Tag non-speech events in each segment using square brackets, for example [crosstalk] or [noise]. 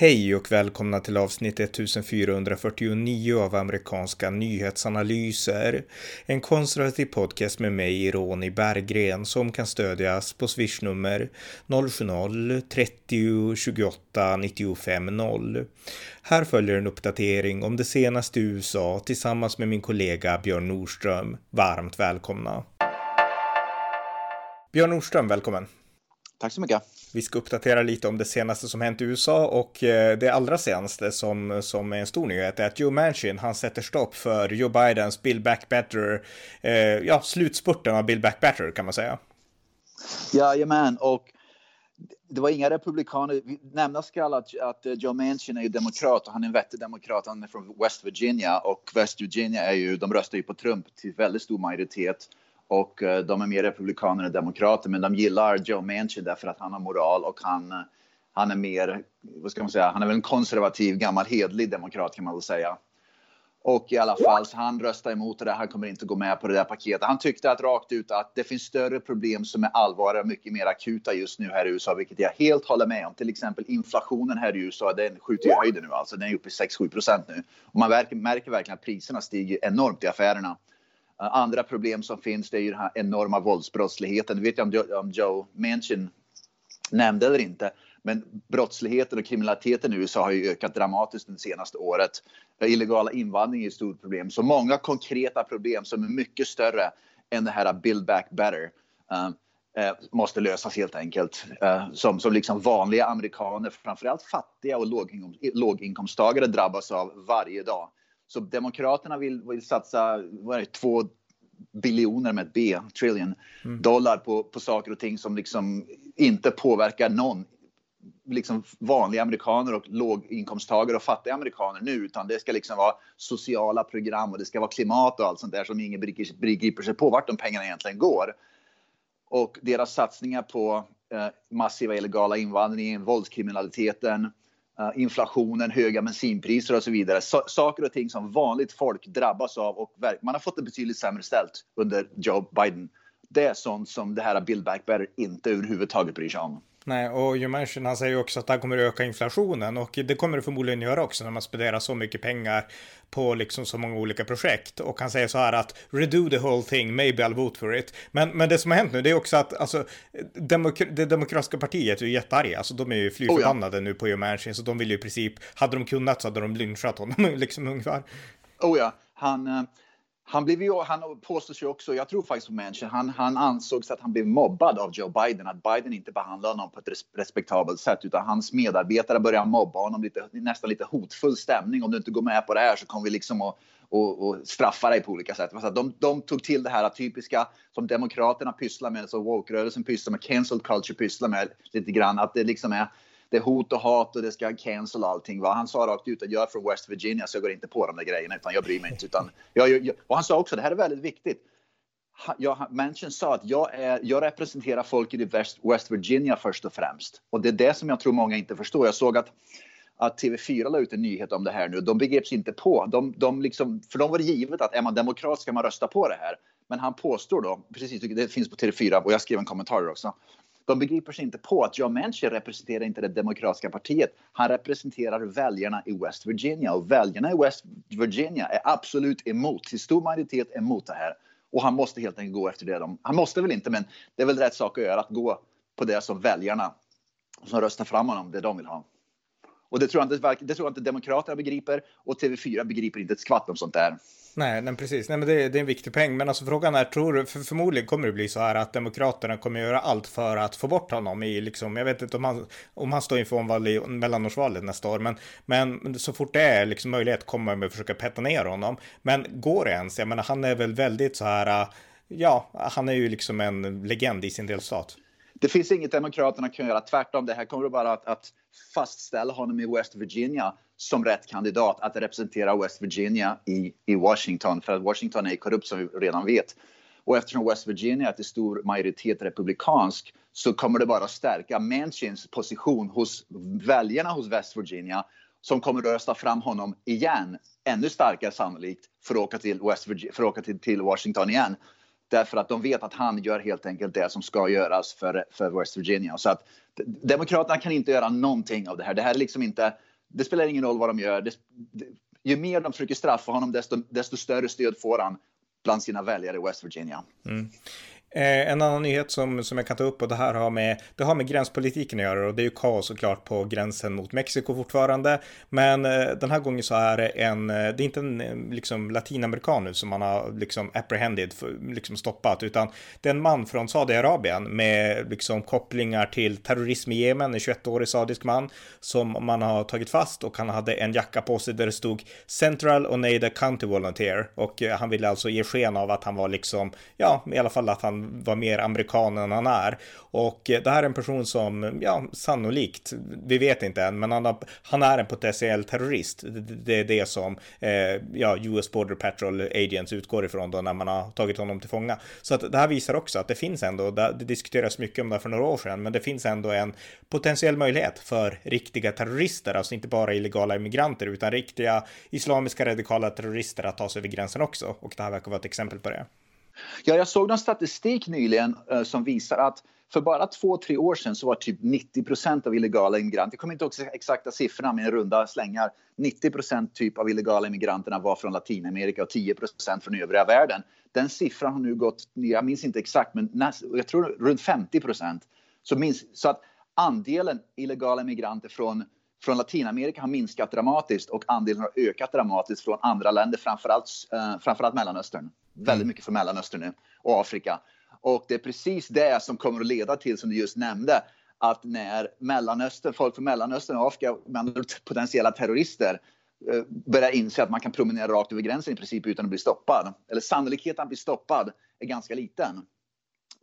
Hej och välkomna till avsnitt 1449 av amerikanska nyhetsanalyser. En konservativ podcast med mig, Ronny Berggren, som kan stödjas på swishnummer 070-30 28 95 0. Här följer en uppdatering om det senaste i USA tillsammans med min kollega Björn Nordström. Varmt välkomna! Björn Nordström, välkommen! Tack så mycket. Vi ska uppdatera lite om det senaste som hänt i USA och eh, det allra senaste som, som är en stor nyhet är att Joe Manchin, han sätter stopp för Joe Bidens Bill Back Better, eh, ja, slutspurten av Bill Back Better kan man säga. Jajamän, och det var inga republikaner. Nämnas skall att, att Joe Manchin är ju demokrat och han är en vettig demokrat. Han är från West Virginia och West Virginia är ju, de röstar ju på Trump till väldigt stor majoritet och eh, de är mer republikaner än demokrater, men de gillar Joe Manchin därför att han har moral och han, han är mer, vad ska man säga, han är väl en konservativ, gammal hedlig demokrat kan man väl säga. Och i alla fall, så han röstar emot det, han kommer inte gå med på det där paketet. Han tyckte att rakt ut att det finns större problem som är allvarliga och mycket mer akuta just nu här i USA, vilket jag helt håller med om. Till exempel inflationen här i USA, den skjuter i höjden nu alltså. Den är uppe i 6-7 procent nu. Och man märker, märker verkligen att priserna stiger enormt i affärerna. Andra problem som finns det är ju den här enorma våldsbrottsligheten. Det vet jag om, om Joe Manchin nämnde eller inte. Men brottsligheten och kriminaliteten i USA har ju ökat dramatiskt det senaste året. Illegala invandring är ett stort problem. Så många konkreta problem som är mycket större än det här build back better. Uh, måste lösas helt enkelt. Uh, som, som liksom vanliga amerikaner, framförallt fattiga och låginkomst, låginkomsttagare drabbas av varje dag. Så Demokraterna vill, vill satsa vad är det, två biljoner med ett B, trillion, mm. dollar på, på saker och ting som liksom inte påverkar någon liksom vanliga amerikaner och låginkomsttagare och fattiga amerikaner nu, utan det ska liksom vara sociala program och det ska vara klimat och allt sånt där som ingen begriper sig på vart de pengarna egentligen går. Och deras satsningar på eh, massiva illegala invandringen, våldskriminaliteten, Eh, inflationen, höga bensinpriser och så vidare. So saker och ting som vanligt folk drabbas av och man har fått det betydligt sämre ställt under Joe Biden. Det är sånt som det här Build Back Better inte överhuvudtaget bryr sig om. Nej, och Joe Manchin han säger också att det här kommer öka inflationen och det kommer det förmodligen göra också när man spenderar så mycket pengar på liksom så många olika projekt. Och han säger så här att redo the whole thing, maybe I'll vote for it. Men, men det som har hänt nu det är också att alltså, demok det demokratiska partiet är ju jättearga, alltså de är ju fly förbannade oh ja. nu på Joe Manchin så de vill ju i princip, hade de kunnat så hade de lynchat honom [laughs] liksom ungefär. Oh ja, han uh han, blev ju, han påstås ju också, jag tror faktiskt på Manchin, han, han ansågs att han blev mobbad av Joe Biden, att Biden inte behandlade honom på ett respektabelt sätt, utan hans medarbetare började mobba honom lite, nästan lite hotfull stämning. Om du inte går med på det här så kommer vi liksom att och, och straffa dig på olika sätt. Alltså, de, de tog till det här typiska som Demokraterna pysslar med, så woke-rörelsen pysslar med, cancel culture pysslar med lite grann, att det liksom är det är hot och hat och det ska cancel allting. Va? Han sa rakt ut att jag är från West Virginia så jag går inte på de där grejerna utan jag bryr mig inte. Utan jag, jag, och han sa också, det här är väldigt viktigt. Jag, Manchin sa att jag, är, jag representerar folket i West, West Virginia först och främst. Och det är det som jag tror många inte förstår. Jag såg att att TV4 la ut en nyhet om det här nu. De begreps inte på. De, de liksom, för dem var det givet att är man demokrat ska man rösta på det här. Men han påstår då, precis det finns på TV4 och jag skrev en kommentar också. De begriper sig inte på att Joe Manchin representerar inte det demokratiska partiet. Han representerar väljarna i West Virginia och väljarna i West Virginia är absolut emot, till stor majoritet emot det här. Och han måste helt enkelt gå efter det. De, han måste väl inte, men det är väl rätt sak att göra, att gå på det som väljarna som röstar fram honom, det de vill ha. Och det tror jag inte, det tror jag inte Demokraterna begriper och TV4 begriper inte ett skvatt om sånt där. Nej, nej precis. Nej, men det, det, är en viktig poäng. Men alltså frågan är, tror du, för förmodligen kommer det bli så här att Demokraterna kommer göra allt för att få bort honom i liksom, jag vet inte om han, om han står inför omval i mellanårsvalet nästa år, men, men så fort det är liksom möjlighet kommer man att försöka petta ner honom. Men går det ens? Jag menar, han är väl väldigt så här, ja, han är ju liksom en legend i sin delstat. Det finns inget Demokraterna kan göra. Tvärtom, det här kommer bara att, att fastställa honom i West Virginia som rätt kandidat att representera West Virginia i, i Washington. För att Washington är korrupt som vi redan vet. Och eftersom West Virginia är till stor majoritet republikansk så kommer det bara att stärka Manchins position hos väljarna hos West Virginia som kommer att rösta fram honom igen, ännu starkare sannolikt, för att åka till, West Virginia, för att åka till, till Washington igen. Därför att de vet att han gör helt enkelt det som ska göras för, för West Virginia. Så att Demokraterna kan inte göra någonting av det här. Det här är liksom inte det spelar ingen roll vad de gör. Det, det, ju mer de försöker straffa honom, desto, desto större stöd får han bland sina väljare i West Virginia. Mm. Eh, en annan nyhet som, som jag kan ta upp och det här har med, det har med gränspolitiken att göra och det är ju kaos såklart på gränsen mot Mexiko fortfarande. Men eh, den här gången så är det en, eh, det är inte en eh, liksom latinamerikan nu som man har liksom apprehended, liksom stoppat, utan det är en man från Saudiarabien med liksom kopplingar till terrorism i Jemen, en 21-årig saudisk man som man har tagit fast och han hade en jacka på sig där det stod Central Oneida County Volunteer och eh, han ville alltså ge sken av att han var liksom, ja, i alla fall att han Liksom var mer amerikan än han är. Och eh, det här är en person som, ja, sannolikt, vi vet inte än, men han, har, han är en potentiell terrorist. Det är det som, eh, ja, US Border Patrol Agents utgår ifrån då när man har tagit honom till fånga. Så att det här visar också att det finns ändå, det, det diskuteras mycket om det för några år sedan, men det finns ändå en potentiell möjlighet för riktiga terrorister, alltså inte bara illegala immigranter, utan riktiga islamiska radikala terrorister att ta sig över gränsen också. Och det här verkar vara ett exempel på det. Ja, jag såg någon statistik nyligen uh, som visar att för bara två, tre år sedan så var typ 90 procent av illegala immigranter, jag kommer inte ihåg exakta siffrorna men runda slängar, 90 procent typ av illegala immigranterna var från Latinamerika och 10 procent från övriga världen. Den siffran har nu gått, jag minns inte exakt, men näst, jag tror runt 50 procent. Så, så att andelen illegala immigranter från från Latinamerika har minskat dramatiskt och andelen har ökat dramatiskt från andra länder, framförallt, eh, framförallt Mellanöstern. Väldigt mm. mycket från Mellanöstern nu och Afrika. Och det är precis det som kommer att leda till, som du just nämnde, att när Mellanöstern, folk från Mellanöstern och Afrika, potentiella terrorister, eh, börjar inse att man kan promenera rakt över gränsen i princip utan att bli stoppad, eller sannolikheten att bli stoppad är ganska liten.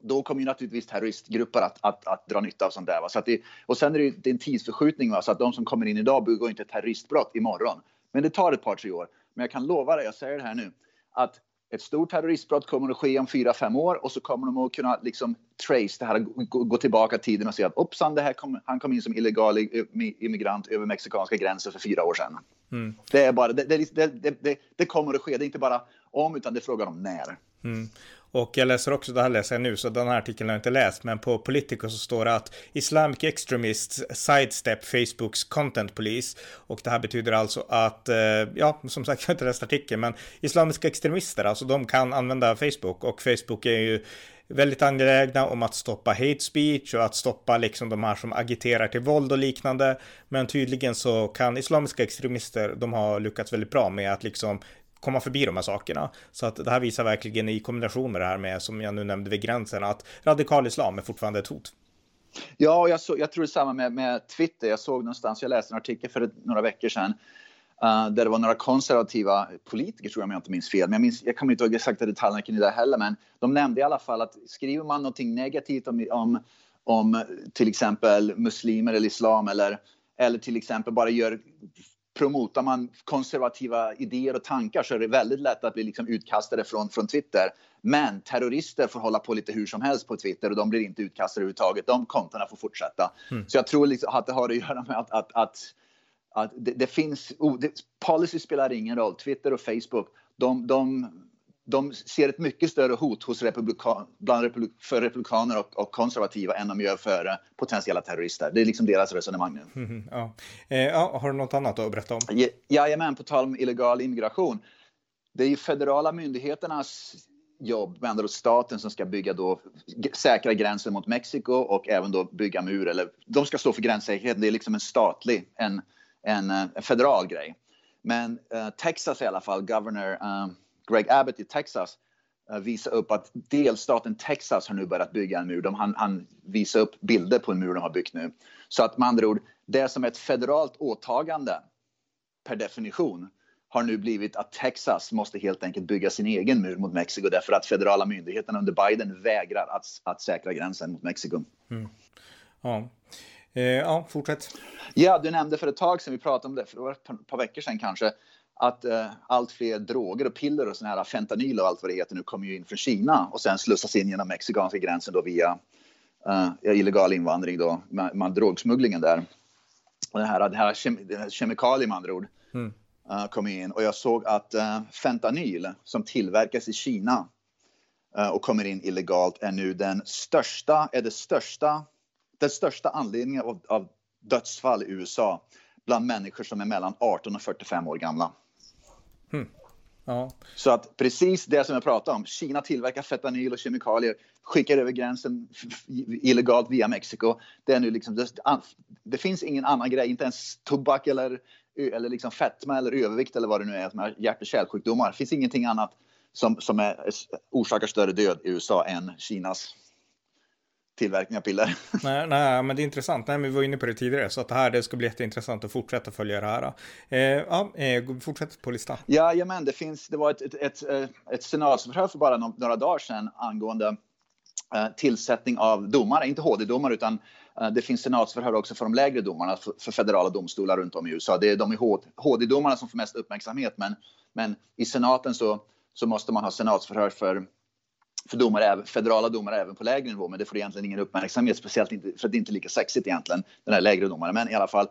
Då kommer ju naturligtvis terroristgrupper att, att, att dra nytta av sånt där. Va? Så att det, och sen är det, det är en tidsförskjutning, va? så att de som kommer in idag begår inte terroristbrott imorgon. Men det tar ett par, tre år. Men jag kan lova dig, jag säger det här nu, att ett stort terroristbrott kommer att ske om fyra fem år och så kommer de att kunna liksom trace det här, gå, gå tillbaka tiden och se att hoppsan, det här kom, han kom in som illegal immigrant över mexikanska gränsen för fyra år sedan. Mm. Det, är bara, det, det, det, det, kommer att ske, det är inte bara om utan det är frågan om när. Mm. Och jag läser också, det här läser jag nu, så den här artikeln har jag inte läst, men på Politico så står det att Islamic Extremists sidestep Facebooks content police. Och det här betyder alltså att, eh, ja, som sagt, [laughs] jag har inte läst artikeln, men islamiska extremister, alltså de kan använda Facebook och Facebook är ju väldigt angelägna om att stoppa hate speech och att stoppa liksom de här som agiterar till våld och liknande. Men tydligen så kan islamiska extremister, de har lyckats väldigt bra med att liksom komma förbi de här sakerna. Så att det här visar verkligen i kombination med det här med, som jag nu nämnde vid gränsen, att radikal islam är fortfarande ett hot. Ja, jag, så, jag tror samma med, med Twitter. Jag såg någonstans, jag läste en artikel för några veckor sedan Uh, där det var några konservativa politiker, tror jag om jag inte minns fel. Men jag, minns, jag kommer inte ihåg exakta detaljerna kring det heller. Men de nämnde i alla fall att skriver man någonting negativt om, om, om till exempel muslimer eller islam eller, eller till exempel bara gör promotar man konservativa idéer och tankar så är det väldigt lätt att bli liksom utkastade från, från Twitter. Men terrorister får hålla på lite hur som helst på Twitter och de blir inte utkastade överhuvudtaget. De kontona får fortsätta. Mm. Så jag tror liksom att det har att göra med att, att, att, att det, det, finns... Oh, det, policy spelar ingen roll. Twitter och Facebook, de, de de ser ett mycket större hot hos republikan, bland republik, för republikaner och, och, konservativa än de gör för uh, potentiella terrorister. Det är liksom deras resonemang nu. Mm, [laughs] ja. Eh, ja, har du något annat att berätta om? Ja, jajamän, på tal om illegal immigration. Det är ju federala myndigheternas jobb, med andra staten som ska bygga då säkra gränser mot Mexiko och även då bygga mur. Eller, de ska stå för gränssäkerheten. Det är liksom en statlig, en, en, en federal grej. Men uh, Texas i alla fall, governor uh, Greg Abbott i Texas uh, visar upp att delstaten Texas har nu börjat bygga en mur. De, han, han visar upp bilder på en mur de har byggt nu. Så att med andra ord, det som är ett federalt åtagande per definition har nu blivit att Texas måste helt enkelt bygga sin egen mur mot Mexiko därför att federala myndigheterna under Biden vägrar att, att säkra gränsen mot Mexiko. Mm. Ja. Eh, ja, fortsätt. Ja, du nämnde för ett tag sedan, vi pratade om det för ett par veckor sedan kanske, att eh, allt fler droger och piller och såna här fentanyl och allt vad det heter nu kommer ju in från Kina och sen slussas in genom mexikanska gränsen då via eh, illegal invandring då, med, med drogsmugglingen där. Och det här, det här, kem, det här kemikalier med andra ord mm. uh, kom in och jag såg att uh, fentanyl som tillverkas i Kina uh, och kommer in illegalt är nu den största, är det största, den största anledningen av, av dödsfall i USA bland människor som är mellan 18 och 45 år gamla. Hmm. Ja. Så att precis det som jag pratade om, Kina tillverkar fentanyl och kemikalier, skickar över gränsen illegalt via Mexiko. Det, är nu liksom, det, det finns ingen annan grej, inte ens tobak eller, eller liksom fetma eller övervikt eller vad det nu är, som är hjärt och kärlsjukdomar. Det finns ingenting annat som, som är, orsakar större död i USA än Kinas tillverkning av piller. [laughs] Nej, nej, men det är intressant. Nej, men vi var inne på det tidigare, så att det här det ska bli jätteintressant att fortsätta följa det här. Eh, ja, eh, fortsätt på listan. Ja, men det finns. Det var ett, ett, ett, ett eh, senatsförhör för bara några dagar sedan angående eh, tillsättning av domare, inte HD-domare utan eh, det finns senatsförhör också för de lägre domarna för, för federala domstolar runt om i USA. Det är de HD-domarna som får mest uppmärksamhet, men, men i senaten så, så måste man ha senatsförhör för för domare, federala domare även på lägre nivå, men det får egentligen ingen uppmärksamhet, speciellt inte, för att det inte är lika sexigt egentligen, den här lägre domaren. Men i alla fall.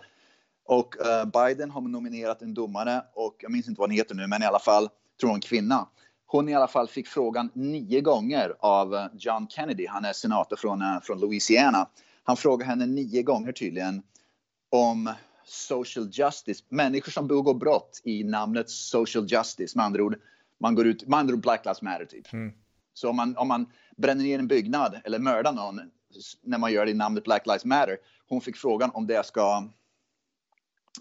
Och uh, Biden har nominerat en domare och jag minns inte vad hon heter nu, men i alla fall, tror hon kvinna. Hon i alla fall fick frågan nio gånger av uh, John Kennedy, han är senator från, uh, från Louisiana. Han frågade henne nio gånger tydligen om social justice, människor som begår brott i namnet social justice, med andra ord, man går ut, med andra ord Black Lives Matter typ. Mm. Så om man, om man bränner ner en byggnad eller mördar någon när man gör det i namnet Black Lives Matter. Hon fick frågan om det ska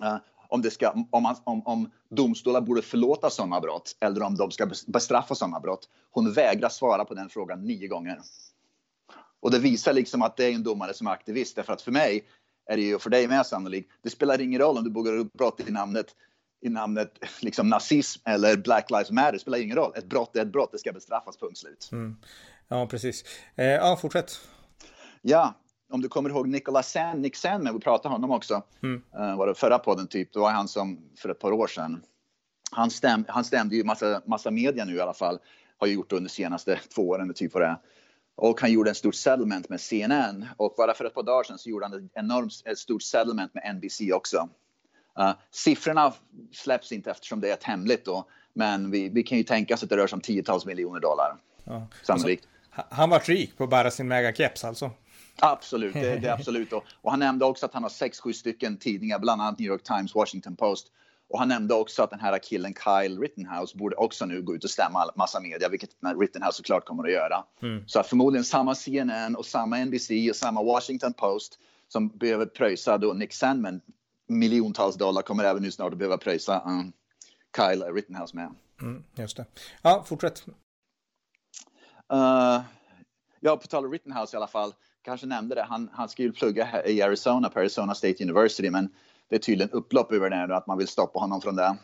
uh, om, det ska, om, man, om, om domstolar borde förlåta sådana brott eller om de ska bestraffa sådana brott. Hon vägrar svara på den frågan nio gånger. Och det visar liksom att det är en domare som är aktivist. Därför att för mig, är det ju för dig med sannolikt, det spelar ingen roll om du begår brott i namnet i namnet [laughs] liksom nazism eller Black Lives Matter. Spelar ingen roll. Ett brott är ett brott. Det ska bestraffas, punkt slut. Mm. Ja, precis. Eh, ja, fortsätt. Ja, om du kommer ihåg Nicholas Sand, Nick Sandman, vi pratade om honom också. Mm. Uh, var det förra podden typ. Det var han som för ett par år sedan. Han, stäm, han stämde ju massa, massa media nu i alla fall. Har gjort det under de senaste [laughs] två åren, typ vad det är. Och han gjorde en stort settlement med CNN. Och bara för ett par dagar sedan så gjorde han ett enormt ett stort settlement med NBC också. Uh, siffrorna släpps inte eftersom det är ett hemligt då, men vi, vi kan ju tänka oss att det rör sig om tiotals miljoner dollar. Ja. Sannolikt. Alltså, han var rik på att bära sin megakeps alltså? Absolut, det, det är absolut. Och, och, han nämnde också att han har sex, sju stycken tidningar, bland annat New York Times, Washington Post. Och han nämnde också att den här killen Kyle Rittenhouse borde också nu gå ut och stämma massa media, vilket Rittenhouse såklart kommer att göra. Mm. Så att förmodligen samma CNN och samma NBC och samma Washington Post som behöver pröjsa då Nick Sandman miljontals dollar kommer även nu snart att behöva pröjsa um, Kyle Rittenhouse med. Mm, just det. Ja, fortsätt. Uh, ja, på tal om Rittenhouse i alla fall. Kanske nämnde det. Han, han ska ju plugga i Arizona på Arizona State University, men det är tydligen upplopp över det och att man vill stoppa honom från det.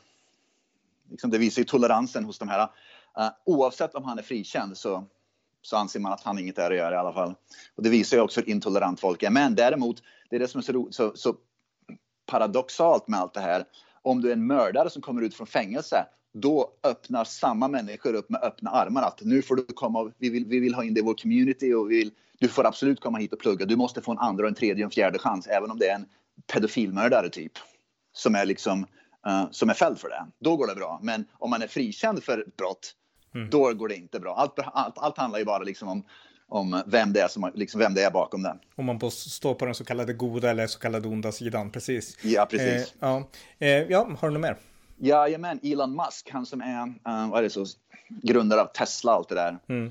Liksom det visar ju toleransen hos de här. Uh, oavsett om han är frikänd så, så anser man att han inget är att göra i alla fall. Och det visar ju också hur intolerant folk är. Men däremot, det är det som är så, så, så paradoxalt med allt det här. Om du är en mördare som kommer ut från fängelse, då öppnar samma människor upp med öppna armar att nu får du komma, vi vill, vi vill ha in dig i vår community och vi vill, du får absolut komma hit och plugga. Du måste få en andra, en tredje och en fjärde chans, även om det är en pedofilmördare typ. Som är liksom, uh, som är fälld för det. Då går det bra. Men om man är frikänd för brott, mm. då går det inte bra. Allt, allt, allt handlar ju bara liksom om om vem det är som liksom vem det är bakom den. Om man står på den så kallade goda eller så kallade onda sidan, precis. Ja, precis. Eh, ja. Eh, ja, har du något mer? Jajamän, Elon Musk, han som är, uh, vad är det så, grundare av Tesla och allt det där. Mm.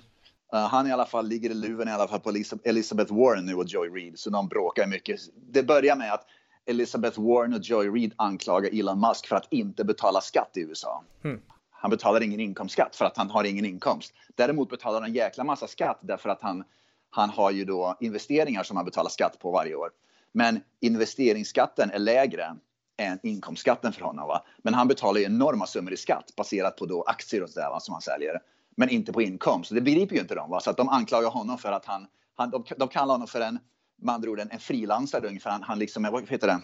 Uh, han i alla fall ligger i luven i alla fall på Elizabeth Warren nu och Joy Reid, så de bråkar mycket. Det börjar med att Elizabeth Warren och Joy Reid anklagar Elon Musk för att inte betala skatt i USA. Mm. Han betalar ingen inkomstskatt för att han har ingen inkomst. Däremot betalar han en jäkla massa skatt därför att han, han har ju då investeringar som han betalar skatt på varje år. Men investeringsskatten är lägre än inkomstskatten för honom. Va? Men han betalar ju enorma summor i skatt baserat på då aktier och sådär som han säljer. Men inte på inkomst. Det begriper ju inte de. Va? Så att de anklagar honom för att han, han de, de kallar honom för en, med andra ord, en, en frilansare ungefär. Han, han liksom, vad heter det?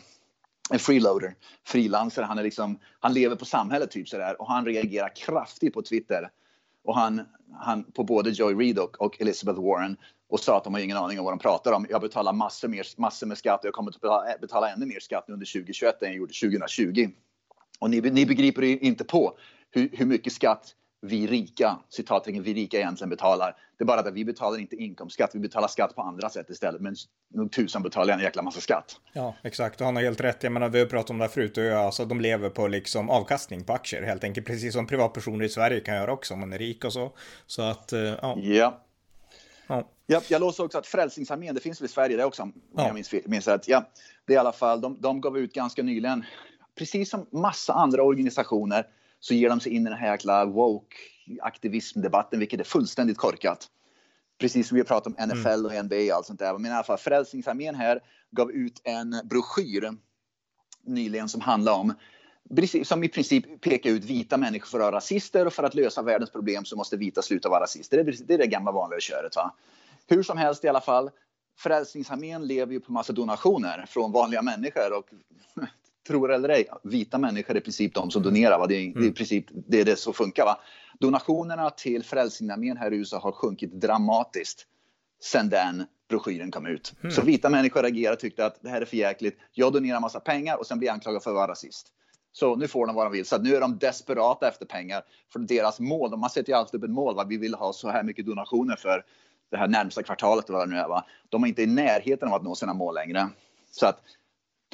En freeloader, frilansare. Han, är liksom, han lever på samhället typ sådär och han reagerar kraftigt på Twitter. Och han, han på både Joy Reid och, och Elizabeth Warren och sa att de har ingen aning om vad de pratar om. Jag betalar massor, mer, massor med skatt och jag kommer att betala, betala ännu mer skatt under 2021 än jag gjorde 2020. Och ni, ni begriper inte på hur, hur mycket skatt vi rika, citattecken vi rika egentligen betalar. Det är bara att vi betalar inte inkomstskatt, vi betalar skatt på andra sätt istället. Men nog tusan betalar en jäkla massa skatt. Ja, exakt. Och han har helt rätt. Jag menar, vi har pratat om det här förut. Och alltså, de lever på liksom avkastning på aktier helt enkelt. Precis som privatpersoner i Sverige kan göra också om man är rik och så. Så att, eh, ja. Ja. Ja. Jag, låser också att Frälsningsarmén, det finns väl i Sverige det också, om ja. jag minns, minns rätt. Ja, det är i alla fall, de, de gav ut ganska nyligen, precis som massa andra organisationer, så ger de sig in i den här jäkla woke aktivismdebatten, vilket är fullständigt korkat. Precis som vi har pratat om NFL mm. och NBA och allt sånt där. Men i alla fall, Frälsningsarmén här gav ut en broschyr nyligen som handlar om som i princip pekar ut vita människor för att vara rasister och för att lösa världens problem så måste vita sluta vara rasister. Det är det, är det gamla vanliga köret. Va? Hur som helst i alla fall, Frälsningsarmén lever ju på massa donationer från vanliga människor och [laughs] tror eller ej, vita människor är i princip de som donerar. Va? Det, är, mm. det är i princip det är det som funkar. Va? Donationerna till Frälsningsarmén här i USA har sjunkit dramatiskt sedan den broschyren kom ut. Mm. Så vita människor reagerade och tyckte att det här är för jäkligt. Jag donerar massa pengar och sen blir jag anklagad för att vara rasist. Så nu får de vad de vill. Så nu är de desperata efter pengar för deras mål. De har sätter ju alltid upp ett mål. Va? Vi vill ha så här mycket donationer för det här närmsta kvartalet. Vad det nu är, va? De är inte i närheten av att nå sina mål längre. Så att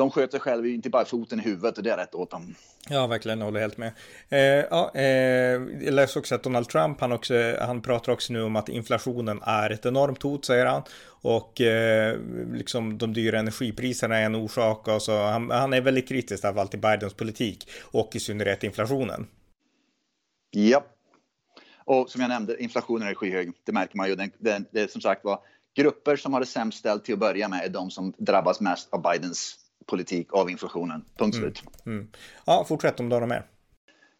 de sköter själva inte bara foten i huvudet och det är rätt åt dem. Ja, verkligen, jag håller helt med. Eh, ja, eh, jag läste också att Donald Trump, han, också, han pratar också nu om att inflationen är ett enormt hot, säger han. Och eh, liksom de dyra energipriserna är en orsak. Och så, han, han är väldigt kritisk av allt till Bidens politik och i synnerhet inflationen. Ja, och som jag nämnde, inflationen är skyhög. Det märker man ju. Den, den, det är som sagt var grupper som har det sämst ställt till att börja med är de som drabbas mest av Bidens politik av inflationen. Punkt mm. slut. Mm. Mm. Ja, fortsätt om du har mer.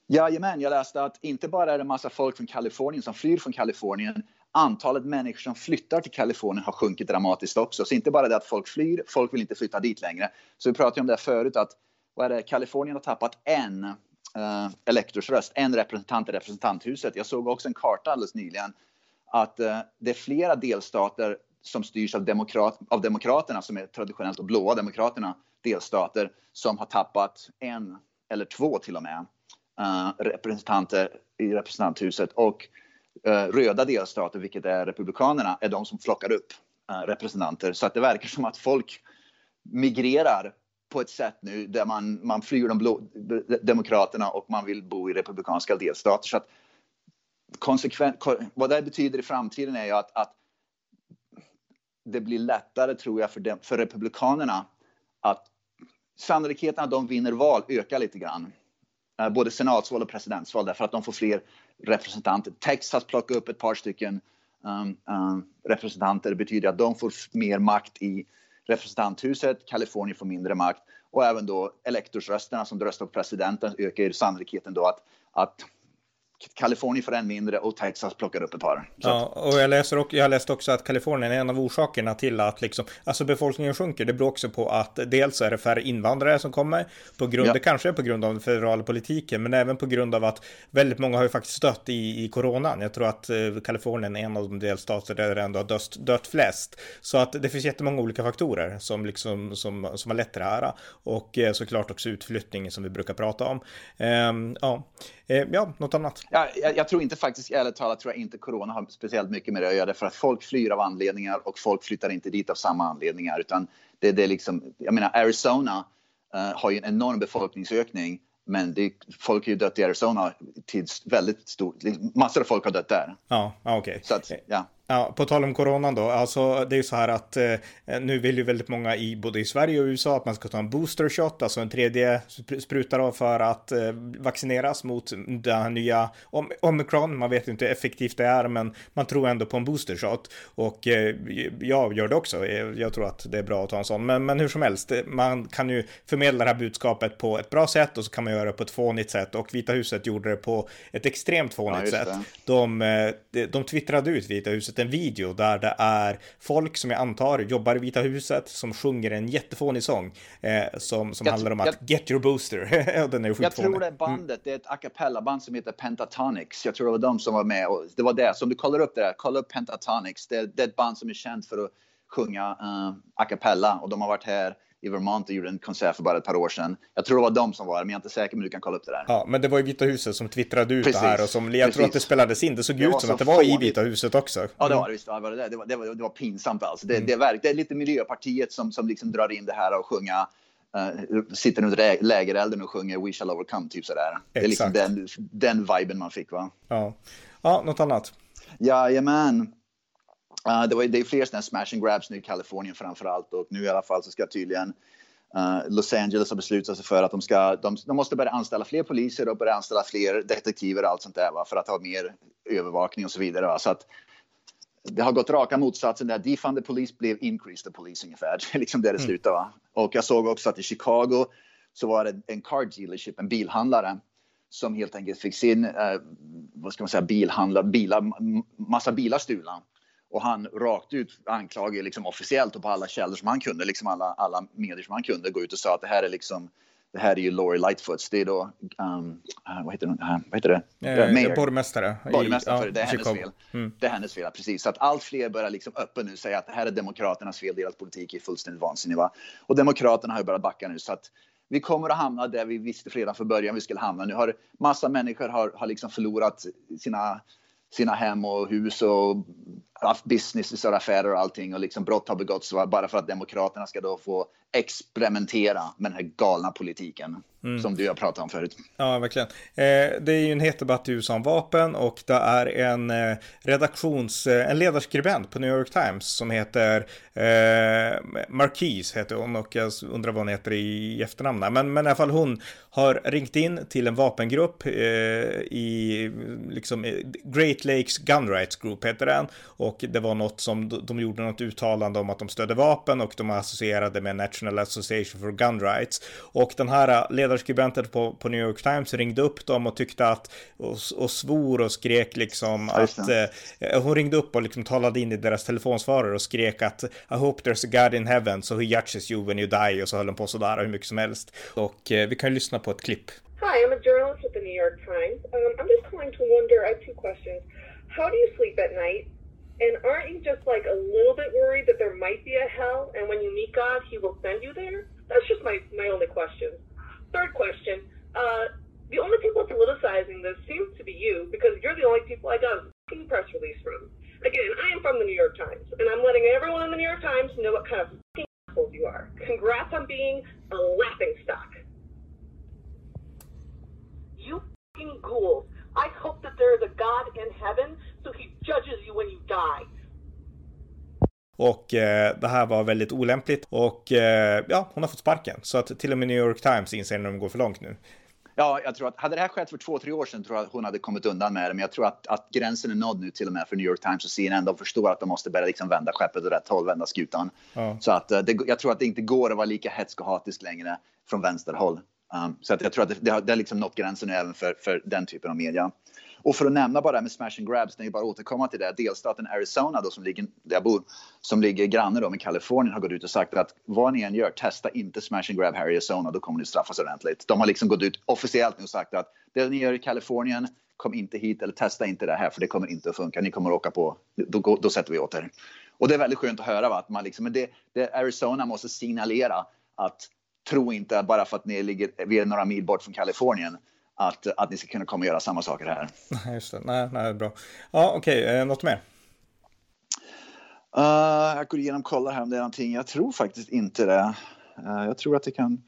Jajamän, jag läste att inte bara är det massa folk från Kalifornien som flyr från Kalifornien. Antalet människor som flyttar till Kalifornien har sjunkit dramatiskt också. Så inte bara det att folk flyr, folk vill inte flytta dit längre. Så vi pratade om det förut att vad är det, Kalifornien har tappat en uh, elektorsröst, en representant i representanthuset. Jag såg också en karta alldeles nyligen att uh, det är flera delstater som styrs av, demokrat, av Demokraterna, som är traditionellt och blåa Demokraterna, delstater som har tappat en eller två till och med eh, representanter i representanthuset. Och eh, röda delstater, vilket är Republikanerna, är de som flockar upp eh, representanter. Så att det verkar som att folk migrerar på ett sätt nu där man, man flyr de blå, demokraterna och man vill bo i republikanska delstater. Så att konsekvent, vad det betyder i framtiden är ju att, att det blir lättare, tror jag, för, de, för republikanerna att sannolikheten att de vinner val ökar lite grann. Eh, både senatsval och presidentsval därför att de får fler representanter. Texas plockar upp ett par stycken um, um, representanter. Det betyder att de får mer makt i representanthuset. Kalifornien får mindre makt och även då elektorsrösterna som röstar på presidenten ökar sannolikheten då att, att Kalifornien får en mindre och Texas plockar upp ett par. Så. Ja, och jag läser också, jag läste också att Kalifornien är en av orsakerna till att liksom, alltså befolkningen sjunker. Det beror också på att dels är det färre invandrare som kommer på grund, ja. det kanske är på grund av den federala politiken, men även på grund av att väldigt många har ju faktiskt dött i, i coronan. Jag tror att eh, Kalifornien är en av de delstater där det ändå har dött, dött flest. Så att det finns jättemånga olika faktorer som liksom som, som har lett till det här och eh, såklart också utflyttningen som vi brukar prata om. Ja. Eh, ja, något annat? Ja, jag, jag, tror inte faktiskt, ärligt talat, tror jag inte corona har speciellt mycket med det att göra. För att folk flyr av anledningar och folk flyttar inte dit av samma anledningar. Utan det, det är liksom, jag menar Arizona uh, har ju en enorm befolkningsökning. Men det, folk har ju dött i Arizona till väldigt stort, massor av folk har dött där. Ja, okej. Okay. ja. Ja, på tal om coronan då, alltså det är så här att eh, nu vill ju väldigt många i både i Sverige och USA att man ska ta en booster shot, alltså en tredje spruta då för att eh, vaccineras mot den här nya om omikron. Man vet inte hur effektivt det är, men man tror ändå på en booster shot och eh, jag gör det också. Jag tror att det är bra att ta en sån, men, men hur som helst, man kan ju förmedla det här budskapet på ett bra sätt och så kan man göra det på ett fånigt sätt och Vita huset gjorde det på ett extremt fånigt ja, sätt. De, eh, de, de twittrade ut Vita huset en video där det är folk som jag antar jobbar i Vita huset som sjunger en jättefånig sång eh, som, som jag, handlar om att jag, get your booster. [laughs] den är jag tror det är bandet, mm. det är ett a cappella-band som heter Pentatonics. Jag tror det var de som var med och det var det. Så om du kollar upp det där, kolla upp Pentatonics. Det, det är ett band som är känt för att sjunga uh, a cappella och de har varit här i Vermont och gjorde en konsert för bara ett par år sedan. Jag tror det var de som var där, men jag är inte säker, men du kan kolla upp det där. Ja, men det var ju Vita huset som twittrade ut Precis. det här och som, jag Precis. tror att det spelades in. Det såg det ut som att det var i Vita huset också. Ja, det var det visst. Det var, det, det var, det var, det var pinsamt alltså. Det, mm. det, är, det är lite Miljöpartiet som, som liksom drar in det här och sjunga Uh, sitter runt lägerelden och sjunger We shall overcome, typ sådär. Exakt. Det är liksom den, den viben man fick va? Ja, ja något annat? Jajamän. Uh, det, var, det är fler sådana smash and grabs nu i Kalifornien framför allt och nu i alla fall så ska tydligen uh, Los Angeles ha beslutat sig för att de, ska, de, de, måste börja anställa fler poliser och börja anställa fler detektiver och allt sånt där va, för att ha mer övervakning och så vidare. Va. Så att det har gått raka motsatsen där defund the police blev increase the police ungefär. [laughs] Det är liksom där det mm. slutar. Va? Och jag såg också att i Chicago så var det en car dealership, en bilhandlare som helt enkelt fick sin, eh, vad ska man säga, bilhandlar, bilar, massa bilar stulna. Och han rakt ut anklagade liksom officiellt och på alla källor som han kunde, liksom alla, alla medier som han kunde, gå ut och sa att det här är liksom det här är ju Laurie Lightfoots, det är då, um, vad heter, uh, vad heter det? Eh, Mayor. Borgmästare. Borgmästare, ja, det är hennes Chicago. fel. Mm. Det är hennes fel, precis. Så att allt fler börjar liksom öppet nu säga att det här är Demokraternas fel, deras politik är fullständigt vansinnig. Va? Och Demokraterna har ju börjat backa nu. Så att vi kommer att hamna där vi visste redan från början vi skulle hamna. Nu har massa människor har, har liksom förlorat sina, sina hem och hus och haft business och affärer och allting och liksom brott har begåtts bara för att Demokraterna ska då få experimentera med den här galna politiken. Mm. Som du har pratat om förut. Ja, verkligen. Eh, det är ju en het debatt i USA om vapen och det är en eh, redaktions, eh, en ledarskribent på New York Times som heter eh, Marquise heter hon och jag undrar vad hon heter i efternamn. Men, men i alla fall hon har ringt in till en vapengrupp eh, i liksom Great Lakes Gun Rights Group heter den och det var något som de, de gjorde något uttalande om att de stödde vapen och de associerade med National Association for Gun Rights och den här ledarskribenten på, på New York Times ringde upp dem och tyckte att och, och svor och skrek liksom att eh, hon ringde upp och liksom talade in i deras telefonsvarare och skrek att I hope there's a God in heaven so he judges you when you die och så höll hon på sådär hur mycket som helst. Och eh, vi kan ju lyssna på ett klipp. Hi, I'm a journalist with the New York Times. Um, I'm just calling to wonder, I have two questions. How do you sleep at night? And aren't you just like a little bit worried that there might be a hell and when you meet God, he will send you there? That's just my, my only question. Third question. Uh, the only people politicizing this seems to be you because you're the only people I got a press release from. Again, I am from the New York Times, and I'm letting everyone in the New York Times know what kind of assholes you are. Congrats on being a laughing stock. You fucking ghouls. I hope that there is a God in heaven so he judges you when you die. Och eh, det här var väldigt olämpligt och eh, ja, hon har fått sparken. Så att till och med New York Times inser när de går för långt nu. Ja, jag tror att hade det här skett för två, tre år sedan tror jag att hon hade kommit undan med det. Men jag tror att, att gränsen är nådd nu till och med för New York Times och CNN. De förstår att de måste börja liksom vända skeppet åt rätt håll, vända skutan. Ja. Så att eh, det, jag tror att det inte går att vara lika hetsk och hatisk längre från vänsterhåll. Um, så att jag tror att det, det, har, det har liksom nått gränsen nu även för, för den typen av media. Och för att nämna bara det med smash and grabs, när jag bara återkomma till det, delstaten Arizona då som ligger, där jag bor, som ligger granne då med Kalifornien har gått ut och sagt att vad ni än gör, testa inte smash and grab här i Arizona, då kommer ni straffas ordentligt. De har liksom gått ut officiellt nu och sagt att det ni gör i Kalifornien, kom inte hit eller testa inte det här för det kommer inte att funka. Ni kommer att åka på, då, då sätter vi åt er. Och det är väldigt skönt att höra va? att man liksom, men det, det, Arizona måste signalera att tro inte att bara för att ni ligger, vi är några mil bort från Kalifornien att, att ni ska kunna komma och göra samma saker här. [laughs] Just det, nej, nej, bra. Ja, okej, okay. Eh, något mer? Uh, jag går igenom och kollar här om det är någonting. Jag tror faktiskt inte det. Uh, jag tror att det kan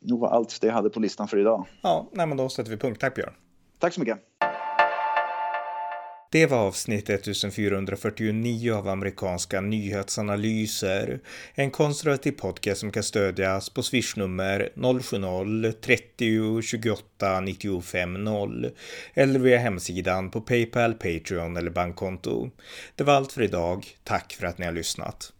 nog vara allt det jag hade på listan för idag. Ja, nej, men då sätter vi punkt. Tack Björn. Tack så mycket. Det var avsnitt 1449 av amerikanska nyhetsanalyser. En konservativ podcast som kan stödjas på swishnummer 070-30 28 95 0 eller via hemsidan på Paypal, Patreon eller bankkonto. Det var allt för idag. Tack för att ni har lyssnat.